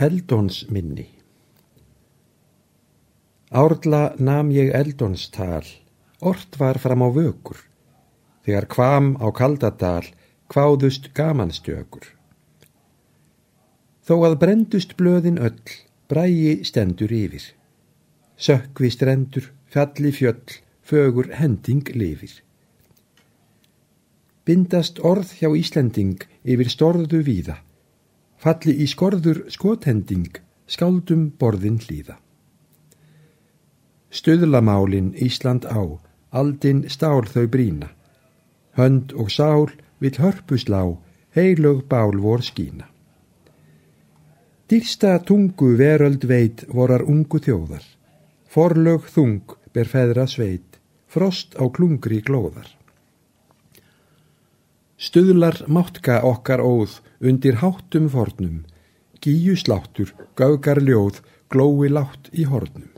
Eldóns minni Árla nam ég eldóns tal, ort var fram á vökur, þegar kvam á kaldadal kváðust gamanstjökur. Þó að brendust blöðin öll, brægi stendur yfir. Sökkvi strendur, falli fjöll, fögur hending lifir. Bindast orð hjá Íslending yfir storðu víða, falli í skorður skothending, skáldum borðin hlýða. Stöðlamálin Ísland á, aldinn stál þau brína. Hönd og sál vill hörpuslá, heilög bál vor skína. Dýrsta tungu veröld veit vorar ungu þjóðar. Forlög þung ber feðra sveit, frost á klungri glóðar. Stöðlar máttka okkar óð undir háttum fornum, gíu sláttur, gaugar ljóð, glói látt í hornum.